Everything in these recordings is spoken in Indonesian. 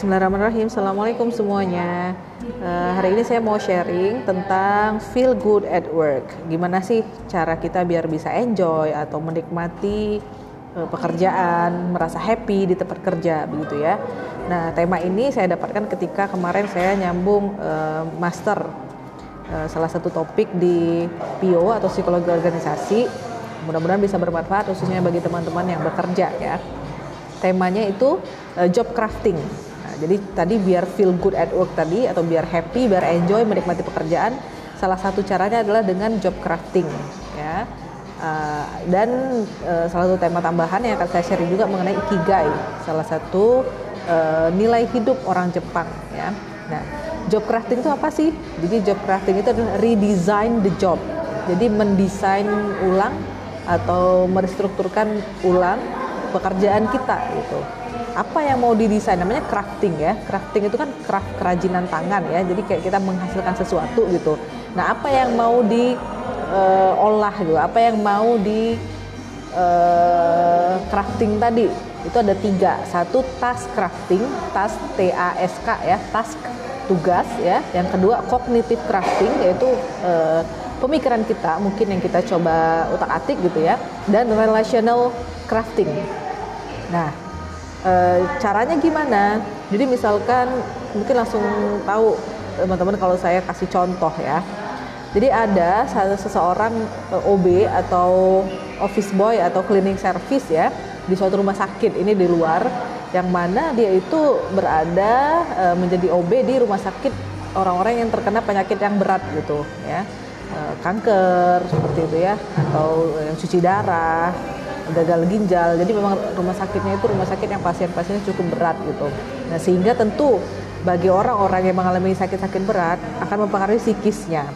Bismillahirrahmanirrahim. Assalamualaikum semuanya. Uh, hari ini saya mau sharing tentang feel good at work. Gimana sih cara kita biar bisa enjoy atau menikmati uh, pekerjaan, merasa happy di tempat kerja begitu ya. Nah, tema ini saya dapatkan ketika kemarin saya nyambung uh, master uh, salah satu topik di PO atau psikologi organisasi. Mudah-mudahan bisa bermanfaat khususnya bagi teman-teman yang bekerja ya temanya itu uh, job crafting. Jadi tadi biar feel good at work tadi atau biar happy, biar enjoy menikmati pekerjaan, salah satu caranya adalah dengan job crafting ya. Uh, dan uh, salah satu tema tambahan yang akan saya share juga mengenai ikigai, salah satu uh, nilai hidup orang Jepang ya. Nah, job crafting itu apa sih? Jadi job crafting itu adalah redesign the job. Jadi mendesain ulang atau merestrukturkan ulang pekerjaan kita gitu. Apa yang mau didesain namanya crafting ya. Crafting itu kan craft kerajinan tangan ya. Jadi kayak kita menghasilkan sesuatu gitu. Nah, apa yang mau diolah uh, gitu, apa yang mau di uh, crafting tadi itu ada tiga. Satu task crafting, task T A S K ya, task tugas ya. Yang kedua cognitive crafting yaitu uh, pemikiran kita mungkin yang kita coba utak atik gitu ya dan relational crafting nah e, caranya gimana? Jadi misalkan mungkin langsung tahu teman-teman kalau saya kasih contoh ya. Jadi ada seseorang OB atau office boy atau cleaning service ya di suatu rumah sakit ini di luar yang mana dia itu berada e, menjadi OB di rumah sakit orang-orang yang terkena penyakit yang berat gitu ya. Eh, kanker seperti itu ya atau yang cuci darah gagal ginjal. Jadi memang rumah sakitnya itu rumah sakit yang pasien-pasiennya cukup berat gitu. Nah sehingga tentu bagi orang-orang yang mengalami sakit-sakit berat akan mempengaruhi psikisnya.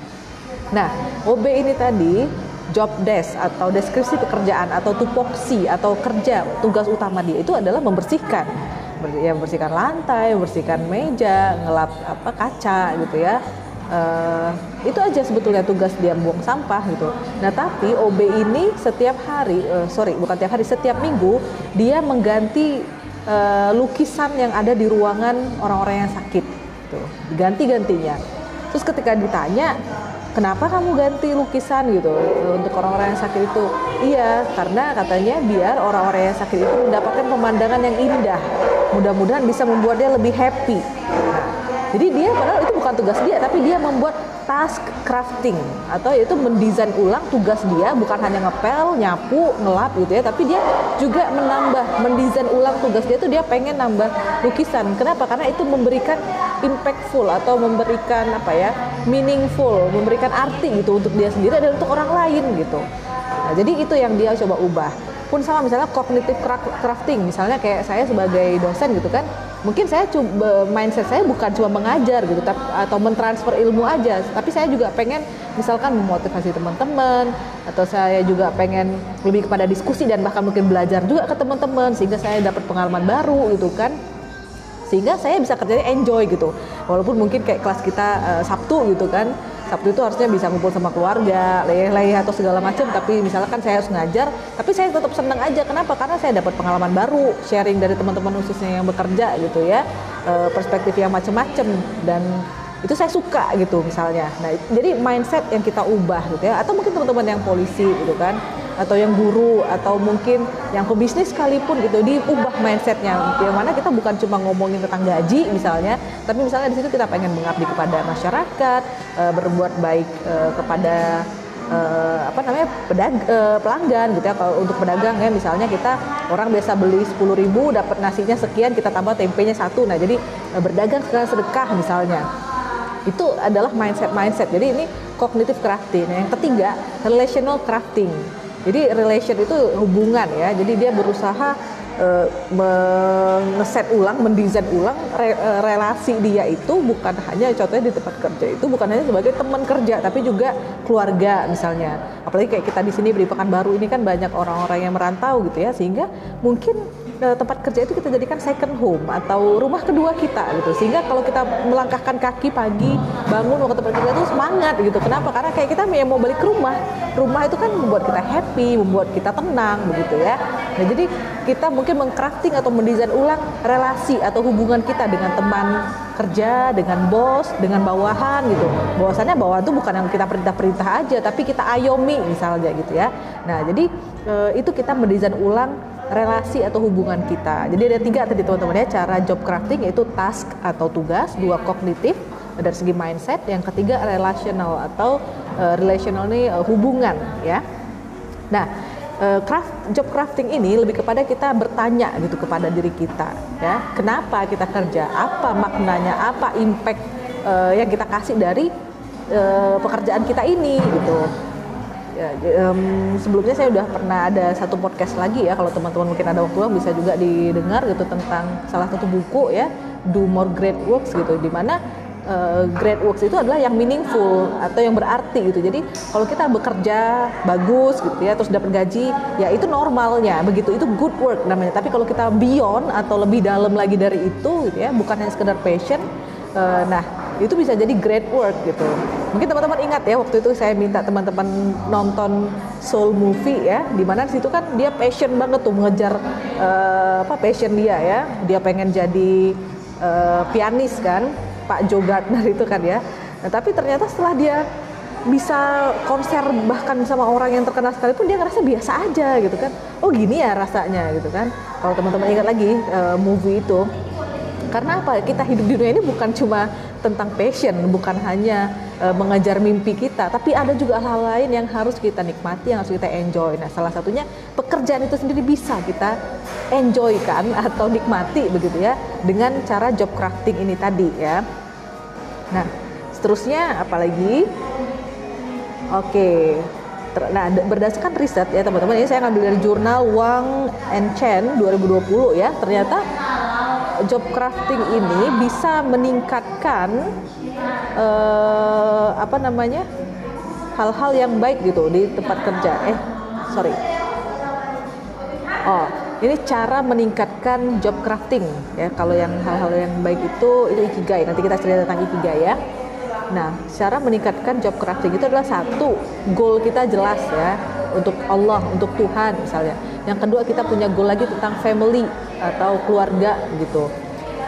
Nah OB ini tadi job desk atau deskripsi pekerjaan atau tupoksi atau kerja tugas utama dia itu adalah membersihkan. Ya membersihkan lantai, membersihkan meja, ngelap apa kaca gitu ya, uh, itu aja sebetulnya tugas dia buang sampah gitu. Nah tapi OB ini setiap hari, uh, sorry bukan tiap hari, setiap minggu dia mengganti uh, lukisan yang ada di ruangan orang-orang yang sakit, gitu. ganti-gantinya. Terus ketika ditanya kenapa kamu ganti lukisan gitu untuk orang-orang yang sakit itu? Iya, karena katanya biar orang-orang yang sakit itu mendapatkan pemandangan yang indah. Mudah-mudahan bisa membuat dia lebih happy. Jadi dia padahal itu bukan tugas dia, tapi dia membuat task crafting atau yaitu mendesain ulang tugas dia bukan hanya ngepel, nyapu, ngelap gitu ya, tapi dia juga menambah mendesain ulang tugas dia itu dia pengen nambah lukisan. Kenapa? Karena itu memberikan impactful atau memberikan apa ya meaningful, memberikan arti gitu untuk dia sendiri dan untuk orang lain gitu. Nah, jadi itu yang dia coba ubah. Pun sama misalnya cognitive crafting, misalnya kayak saya sebagai dosen gitu kan, mungkin saya coba mindset saya bukan cuma mengajar gitu tapi atau mentransfer ilmu aja tapi saya juga pengen misalkan memotivasi teman-teman atau saya juga pengen lebih kepada diskusi dan bahkan mungkin belajar juga ke teman-teman sehingga saya dapat pengalaman baru gitu kan sehingga saya bisa kerjanya enjoy gitu. Walaupun mungkin kayak kelas kita uh, Sabtu gitu kan Sabtu itu harusnya bisa ngumpul sama keluarga, leyeh-leyeh atau segala macam. Tapi misalkan saya harus ngajar, tapi saya tetap senang aja. Kenapa? Karena saya dapat pengalaman baru, sharing dari teman-teman khususnya yang bekerja gitu ya, e, perspektif yang macam-macam dan itu saya suka gitu misalnya. Nah, jadi mindset yang kita ubah gitu ya, atau mungkin teman-teman yang polisi gitu kan atau yang guru atau mungkin yang pebisnis sekalipun gitu diubah mindsetnya. Yang mana kita bukan cuma ngomongin tentang gaji misalnya tapi misalnya di situ kita pengen mengabdi kepada masyarakat uh, berbuat baik uh, kepada uh, apa namanya pedag uh, pelanggan gitu ya. Kalau untuk pedagang ya misalnya kita orang biasa beli sepuluh ribu dapat nasinya sekian kita tambah tempenya satu. Nah jadi uh, berdagang sedekah misalnya. Itu adalah mindset mindset jadi ini cognitive crafting. Yang ketiga relational crafting jadi relation itu hubungan ya. Jadi dia berusaha uh, mengeset ulang, mendesain ulang re, uh, relasi dia itu bukan hanya contohnya di tempat kerja itu bukan hanya sebagai teman kerja tapi juga keluarga misalnya. Apalagi kayak kita di sini di Pekanbaru ini kan banyak orang-orang yang merantau gitu ya sehingga mungkin tempat kerja itu kita jadikan second home atau rumah kedua kita gitu sehingga kalau kita melangkahkan kaki pagi bangun ke tempat kerja itu semangat gitu kenapa karena kayak kita mau balik ke rumah rumah itu kan membuat kita happy membuat kita tenang begitu ya Nah, jadi kita mungkin mengcrafting atau mendesain ulang relasi atau hubungan kita dengan teman kerja, dengan bos, dengan bawahan gitu. Bahwasannya bawahan itu bukan yang kita perintah-perintah aja, tapi kita ayomi misalnya gitu ya. Nah, jadi e, itu kita mendesain ulang relasi atau hubungan kita. Jadi ada tiga tadi teman-teman ya. Cara job crafting yaitu task atau tugas, dua kognitif dari segi mindset, yang ketiga relational atau uh, relational ini uh, hubungan ya. Nah, uh, craft job crafting ini lebih kepada kita bertanya gitu kepada diri kita ya. Kenapa kita kerja? Apa maknanya? Apa impact uh, yang kita kasih dari uh, pekerjaan kita ini gitu ya, um, sebelumnya saya udah pernah ada satu podcast lagi ya kalau teman-teman mungkin ada waktu bisa juga didengar gitu tentang salah satu buku ya do more great works gitu di mana uh, great works itu adalah yang meaningful atau yang berarti gitu. Jadi kalau kita bekerja bagus gitu ya terus dapat gaji ya itu normalnya begitu itu good work namanya. Tapi kalau kita beyond atau lebih dalam lagi dari itu gitu ya bukan hanya sekedar passion uh, nah itu bisa jadi great work gitu. Mungkin teman-teman ingat ya waktu itu saya minta teman-teman nonton soul movie ya, di mana situ kan dia passion banget tuh mengejar uh, apa passion dia ya, dia pengen jadi uh, pianis kan, Pak Joe Gardner itu kan ya. Nah, tapi ternyata setelah dia bisa konser bahkan sama orang yang terkenal sekalipun dia ngerasa biasa aja gitu kan. Oh gini ya rasanya gitu kan. Kalau teman-teman ingat lagi uh, movie itu karena apa? Kita hidup di dunia ini bukan cuma tentang passion, bukan hanya e, mengejar mimpi kita, tapi ada juga hal-hal lain yang harus kita nikmati, yang harus kita enjoy. Nah, salah satunya pekerjaan itu sendiri bisa kita enjoy kan atau nikmati begitu ya dengan cara job crafting ini tadi ya. Nah, seterusnya apalagi? Oke. Nah, berdasarkan riset ya teman-teman, ini saya ngambil dari jurnal Wang and Chen 2020 ya. Ternyata job crafting ini bisa meningkatkan uh, apa namanya? hal-hal yang baik gitu di tempat kerja. Eh, sorry. Oh, ini cara meningkatkan job crafting ya. Kalau yang hal-hal yang baik itu itu ikigai. Nanti kita cerita tentang ikigai ya. Nah, cara meningkatkan job crafting itu adalah satu, goal kita jelas ya untuk Allah, untuk Tuhan misalnya. Yang kedua kita punya goal lagi tentang family atau keluarga gitu.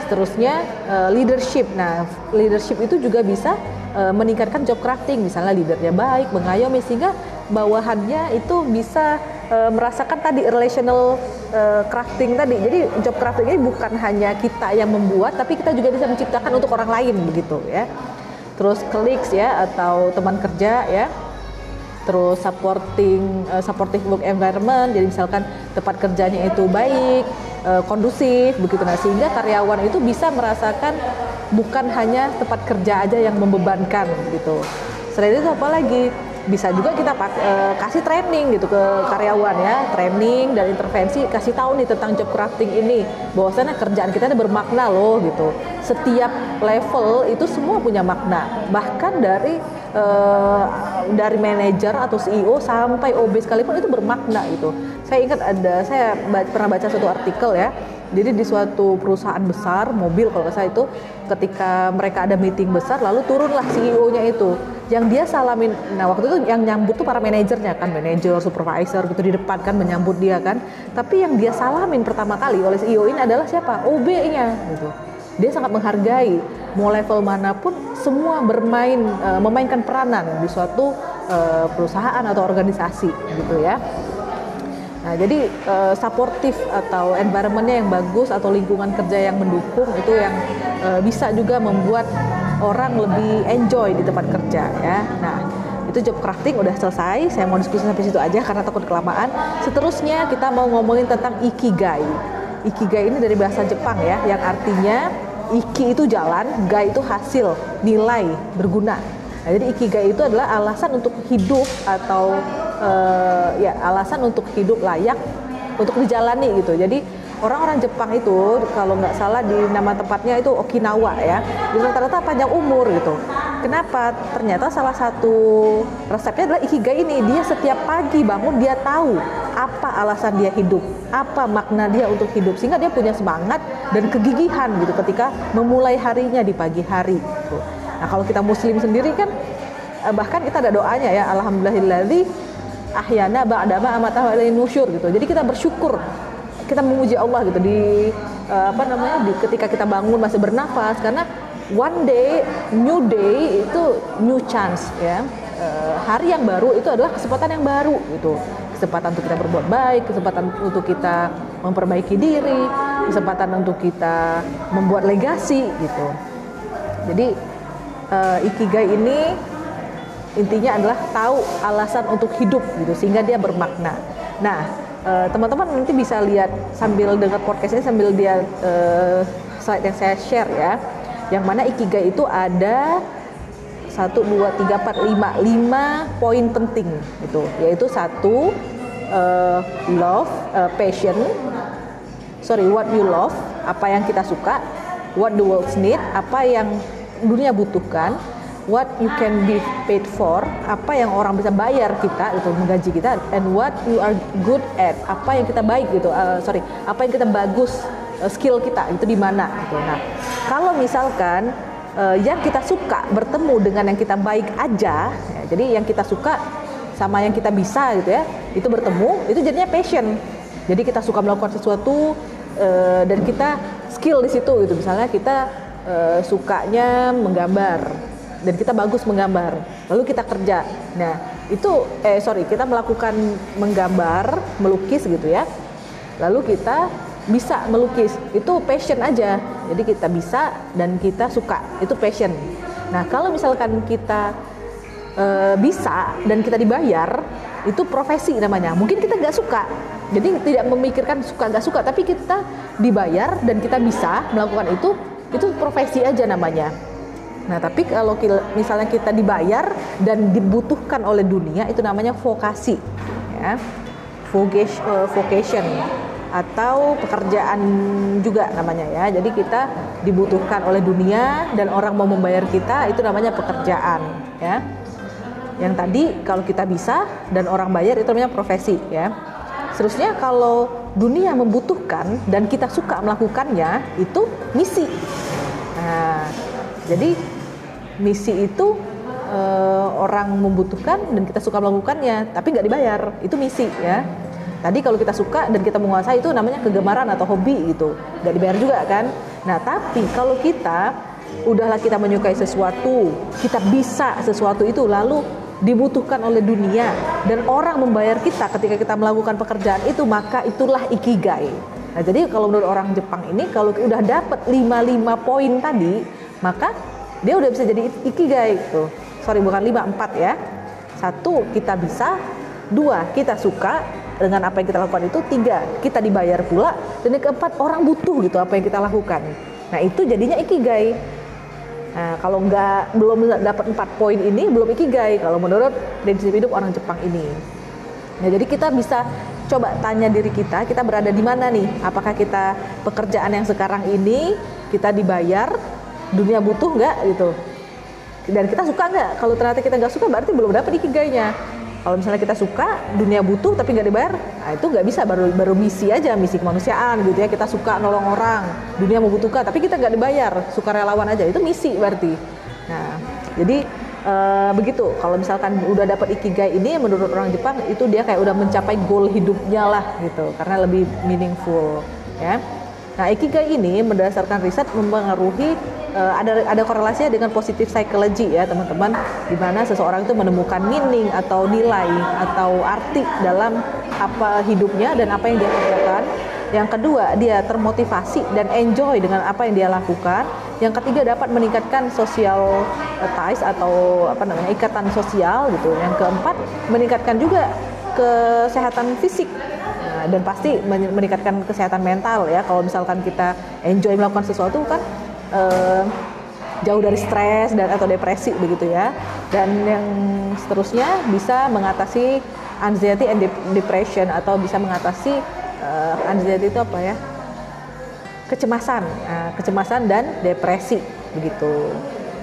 Seterusnya uh, leadership. Nah, leadership itu juga bisa uh, meningkatkan job crafting. Misalnya leadernya baik, mengayomi sehingga bawahannya itu bisa uh, merasakan tadi relational uh, crafting tadi. Jadi job crafting ini bukan hanya kita yang membuat, tapi kita juga bisa menciptakan untuk orang lain begitu ya terus colleagues ya atau teman kerja ya terus supporting uh, supportive work environment. Jadi misalkan tempat kerjanya itu baik uh, kondusif begitu. Nah sehingga karyawan itu bisa merasakan bukan hanya tempat kerja aja yang membebankan gitu. Selain itu apa lagi bisa juga kita uh, kasih training gitu ke karyawan ya. Training dan intervensi kasih tahu nih tentang job crafting ini. Bahwasanya kerjaan kita ini bermakna loh gitu. Setiap level itu semua punya makna. Bahkan dari uh, dari manajer atau CEO sampai OB sekalipun itu bermakna gitu. Saya ingat ada saya pernah baca satu artikel ya jadi di suatu perusahaan besar mobil kalau saya itu ketika mereka ada meeting besar lalu turunlah CEO-nya itu. Yang dia salamin nah waktu itu yang nyambut tuh para manajernya kan manajer supervisor gitu di depan kan menyambut dia kan. Tapi yang dia salamin pertama kali oleh CEO ini adalah siapa? OB-nya gitu. Dia sangat menghargai mau level mana pun semua bermain uh, memainkan peranan di suatu uh, perusahaan atau organisasi gitu ya Nah, jadi uh, supportive atau environmentnya yang bagus atau lingkungan kerja yang mendukung itu yang uh, bisa juga membuat orang lebih enjoy di tempat kerja ya. Nah, itu job crafting udah selesai. Saya mau diskusi sampai situ aja karena takut kelamaan. Seterusnya kita mau ngomongin tentang ikigai. Ikigai ini dari bahasa Jepang ya, yang artinya iki itu jalan, gai itu hasil, nilai, berguna. Nah, jadi ikigai itu adalah alasan untuk hidup atau uh, ya alasan untuk hidup layak untuk dijalani gitu. Jadi orang-orang Jepang itu kalau nggak salah di nama tempatnya itu Okinawa ya, itu rata-rata panjang umur gitu. Kenapa? Ternyata salah satu resepnya adalah ikigai ini. Dia setiap pagi bangun dia tahu apa alasan dia hidup, apa makna dia untuk hidup, sehingga dia punya semangat dan kegigihan gitu ketika memulai harinya di pagi hari. Gitu. Nah kalau kita Muslim sendiri kan eh, bahkan kita ada doanya ya, Alhamdulillahilladzi ahyana ba'dama amatahu ilaihi nusyur gitu. Jadi kita bersyukur kita memuji Allah gitu di uh, apa namanya di ketika kita bangun masih bernafas. Karena one day new day itu new chance ya. Uh, hari yang baru itu adalah kesempatan yang baru gitu. Kesempatan untuk kita berbuat baik kesempatan untuk kita memperbaiki diri kesempatan untuk kita membuat legasi gitu. Jadi uh, ikigai ini intinya adalah tahu alasan untuk hidup gitu sehingga dia bermakna. Nah Eh, teman-teman nanti bisa lihat sambil dengar podcast ini sambil dia uh, slide yang saya share ya yang mana ikigai itu ada satu dua tiga empat lima lima poin penting itu yaitu satu uh, love uh, passion sorry what you love apa yang kita suka what the world need apa yang dunia butuhkan what you can be paid for, apa yang orang bisa bayar kita itu menggaji kita, and what you are good at, apa yang kita baik gitu, uh, sorry, apa yang kita bagus uh, skill kita itu di mana gitu. Nah, kalau misalkan uh, yang kita suka bertemu dengan yang kita baik aja, ya, jadi yang kita suka sama yang kita bisa gitu ya, itu bertemu, itu jadinya passion. Jadi kita suka melakukan sesuatu uh, dan kita skill di situ gitu. Misalnya kita uh, sukanya menggambar dan kita bagus menggambar. Lalu kita kerja. Nah itu eh sorry kita melakukan menggambar melukis gitu ya. Lalu kita bisa melukis. Itu passion aja. Jadi kita bisa dan kita suka. Itu passion. Nah kalau misalkan kita e, bisa dan kita dibayar itu profesi namanya. Mungkin kita nggak suka. Jadi tidak memikirkan suka nggak suka. Tapi kita dibayar dan kita bisa melakukan itu itu profesi aja namanya Nah, tapi kalau misalnya kita dibayar dan dibutuhkan oleh dunia itu namanya vokasi, ya, eh, vocation atau pekerjaan juga namanya ya. Jadi kita dibutuhkan oleh dunia dan orang mau membayar kita itu namanya pekerjaan, ya. Yang tadi kalau kita bisa dan orang bayar itu namanya profesi, ya. Seterusnya kalau dunia membutuhkan dan kita suka melakukannya itu misi. Nah, jadi misi itu uh, orang membutuhkan dan kita suka melakukannya, tapi nggak dibayar. Itu misi ya. Tadi kalau kita suka dan kita menguasai itu namanya kegemaran atau hobi gitu, nggak dibayar juga kan. Nah tapi kalau kita udahlah kita menyukai sesuatu, kita bisa sesuatu itu lalu dibutuhkan oleh dunia dan orang membayar kita ketika kita melakukan pekerjaan itu maka itulah ikigai. Nah, jadi kalau menurut orang Jepang ini kalau udah dapat 55 poin tadi, maka dia udah bisa jadi ikigai tuh sorry bukan lima empat ya. Satu kita bisa. Dua kita suka dengan apa yang kita lakukan itu. Tiga kita dibayar pula. Dan yang keempat orang butuh gitu apa yang kita lakukan. Nah itu jadinya ikigai. Nah kalau nggak belum dapat empat poin ini belum ikigai. Kalau menurut prinsip hidup orang Jepang ini. Nah jadi kita bisa coba tanya diri kita kita berada di mana nih? Apakah kita pekerjaan yang sekarang ini kita dibayar dunia butuh nggak gitu. Dan kita suka nggak? Kalau ternyata kita nggak suka berarti belum dapat ikigainya kalau misalnya kita suka dunia butuh tapi nggak dibayar nah itu nggak bisa. Baru baru misi aja misi kemanusiaan gitu ya. Kita suka nolong orang dunia membutuhkan tapi kita nggak dibayar. Suka relawan aja itu misi berarti. Nah jadi e, begitu. Kalau misalkan udah dapat ikigai ini menurut orang Jepang itu dia kayak udah mencapai goal hidupnya lah gitu. Karena lebih meaningful ya Nah, ikigai ini berdasarkan riset mempengaruhi uh, ada ada korelasinya dengan positif psychology ya, teman-teman, di mana seseorang itu menemukan meaning atau nilai atau arti dalam apa hidupnya dan apa yang dia kerjakan. Yang kedua, dia termotivasi dan enjoy dengan apa yang dia lakukan. Yang ketiga, dapat meningkatkan social ties atau apa namanya ikatan sosial gitu. Yang keempat, meningkatkan juga kesehatan fisik dan pasti meningkatkan kesehatan mental ya. Kalau misalkan kita enjoy melakukan sesuatu kan eh, jauh dari stres dan atau depresi begitu ya. Dan yang seterusnya bisa mengatasi anxiety and depression atau bisa mengatasi uh, anxiety itu apa ya? Kecemasan nah, kecemasan dan depresi begitu.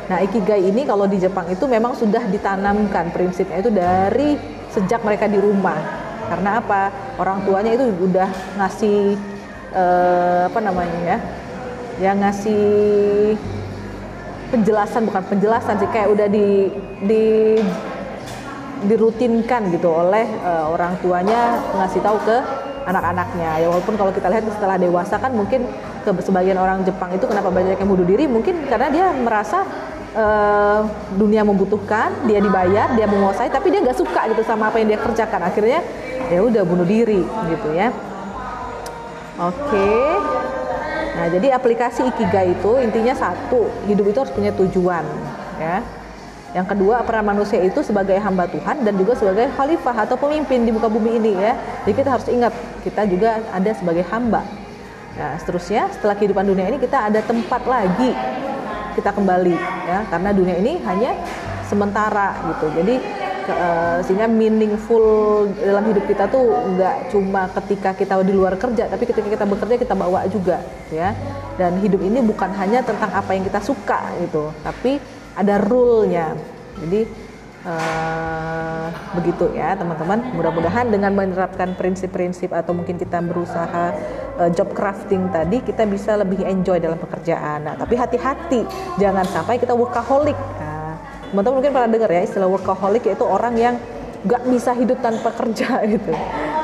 Nah ikigai ini kalau di Jepang itu memang sudah ditanamkan prinsipnya itu dari sejak mereka di rumah. Karena apa orang tuanya itu udah ngasih uh, apa namanya ya yang ngasih penjelasan bukan penjelasan sih kayak udah di di dirutinkan gitu oleh uh, orang tuanya ngasih tahu ke anak-anaknya. Ya walaupun kalau kita lihat setelah dewasa kan mungkin ke sebagian orang Jepang itu kenapa banyak yang bunuh diri? Mungkin karena dia merasa uh, dunia membutuhkan dia dibayar dia menguasai tapi dia nggak suka gitu sama apa yang dia kerjakan. Akhirnya ya udah bunuh diri gitu ya oke nah jadi aplikasi ikigai itu intinya satu hidup itu harus punya tujuan ya yang kedua, peran manusia itu sebagai hamba Tuhan dan juga sebagai khalifah atau pemimpin di muka bumi ini ya. Jadi kita harus ingat kita juga ada sebagai hamba. Nah, seterusnya setelah kehidupan dunia ini kita ada tempat lagi kita kembali ya karena dunia ini hanya sementara gitu. Jadi uh, sehingga meaningful dalam hidup kita tuh nggak cuma ketika kita di luar kerja tapi ketika kita bekerja kita bawa juga ya dan hidup ini bukan hanya tentang apa yang kita suka gitu tapi ada rule-nya. Jadi uh, begitu ya teman-teman. Mudah-mudahan dengan menerapkan prinsip-prinsip atau mungkin kita berusaha uh, job crafting tadi kita bisa lebih enjoy dalam pekerjaan. Nah, tapi hati-hati jangan sampai kita workaholic. Teman-teman mungkin pernah dengar ya istilah workaholic yaitu orang yang nggak bisa hidup tanpa kerja gitu.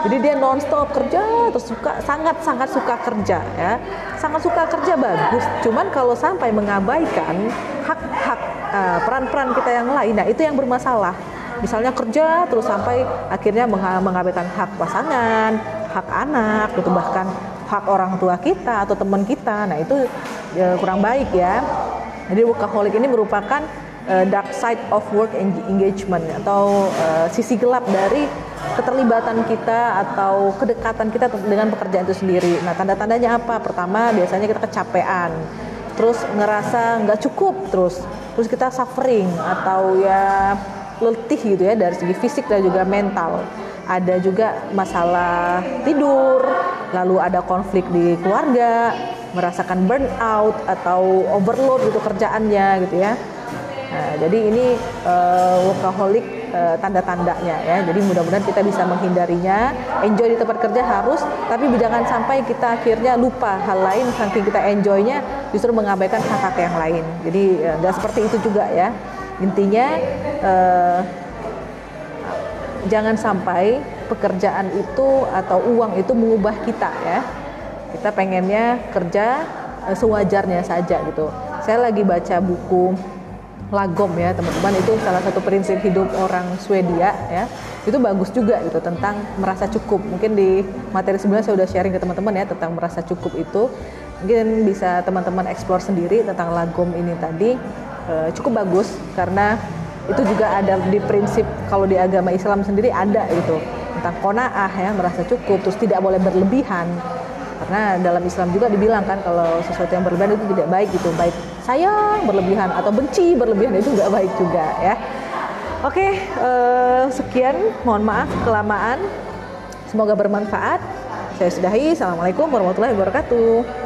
Jadi dia nonstop kerja, terus suka sangat sangat suka kerja ya, sangat suka kerja bagus. Cuman kalau sampai mengabaikan hak-hak uh, peran-peran kita yang lain, nah itu yang bermasalah. Misalnya kerja terus sampai akhirnya mengabaikan hak pasangan, hak anak, itu bahkan hak orang tua kita atau teman kita. Nah itu ya, kurang baik ya. Jadi workaholic ini merupakan uh, dark side of work engagement atau uh, sisi gelap dari keterlibatan kita atau kedekatan kita dengan pekerjaan itu sendiri. Nah, tanda-tandanya apa? Pertama, biasanya kita kecapean, terus ngerasa nggak cukup, terus terus kita suffering atau ya letih gitu ya dari segi fisik dan juga mental. Ada juga masalah tidur, lalu ada konflik di keluarga, merasakan burnout atau overload gitu kerjaannya gitu ya Nah, jadi ini uh, workaholic uh, tanda-tandanya ya. Jadi mudah-mudahan kita bisa menghindarinya. Enjoy di tempat kerja harus, tapi jangan sampai kita akhirnya lupa hal lain saking kita enjoynya justru mengabaikan hak-hak yang lain. Jadi eh, nggak uh, seperti itu juga ya. Intinya uh, jangan sampai pekerjaan itu atau uang itu mengubah kita ya. Kita pengennya kerja sewajarnya saja gitu. Saya lagi baca buku lagom ya teman-teman. Itu salah satu prinsip hidup orang Swedia ya. Itu bagus juga gitu tentang merasa cukup. Mungkin di materi sebelumnya saya sudah sharing ke teman-teman ya tentang merasa cukup itu. Mungkin bisa teman-teman eksplor sendiri tentang lagom ini tadi. E, cukup bagus karena itu juga ada di prinsip kalau di agama Islam sendiri ada gitu. Tentang konaah ya merasa cukup terus tidak boleh berlebihan karena dalam Islam juga dibilang kan kalau sesuatu yang berlebihan itu tidak baik gitu baik sayang berlebihan atau benci berlebihan itu nggak baik juga ya. Oke uh, sekian mohon maaf kelamaan. Semoga bermanfaat. Saya sudahi. Assalamualaikum warahmatullahi wabarakatuh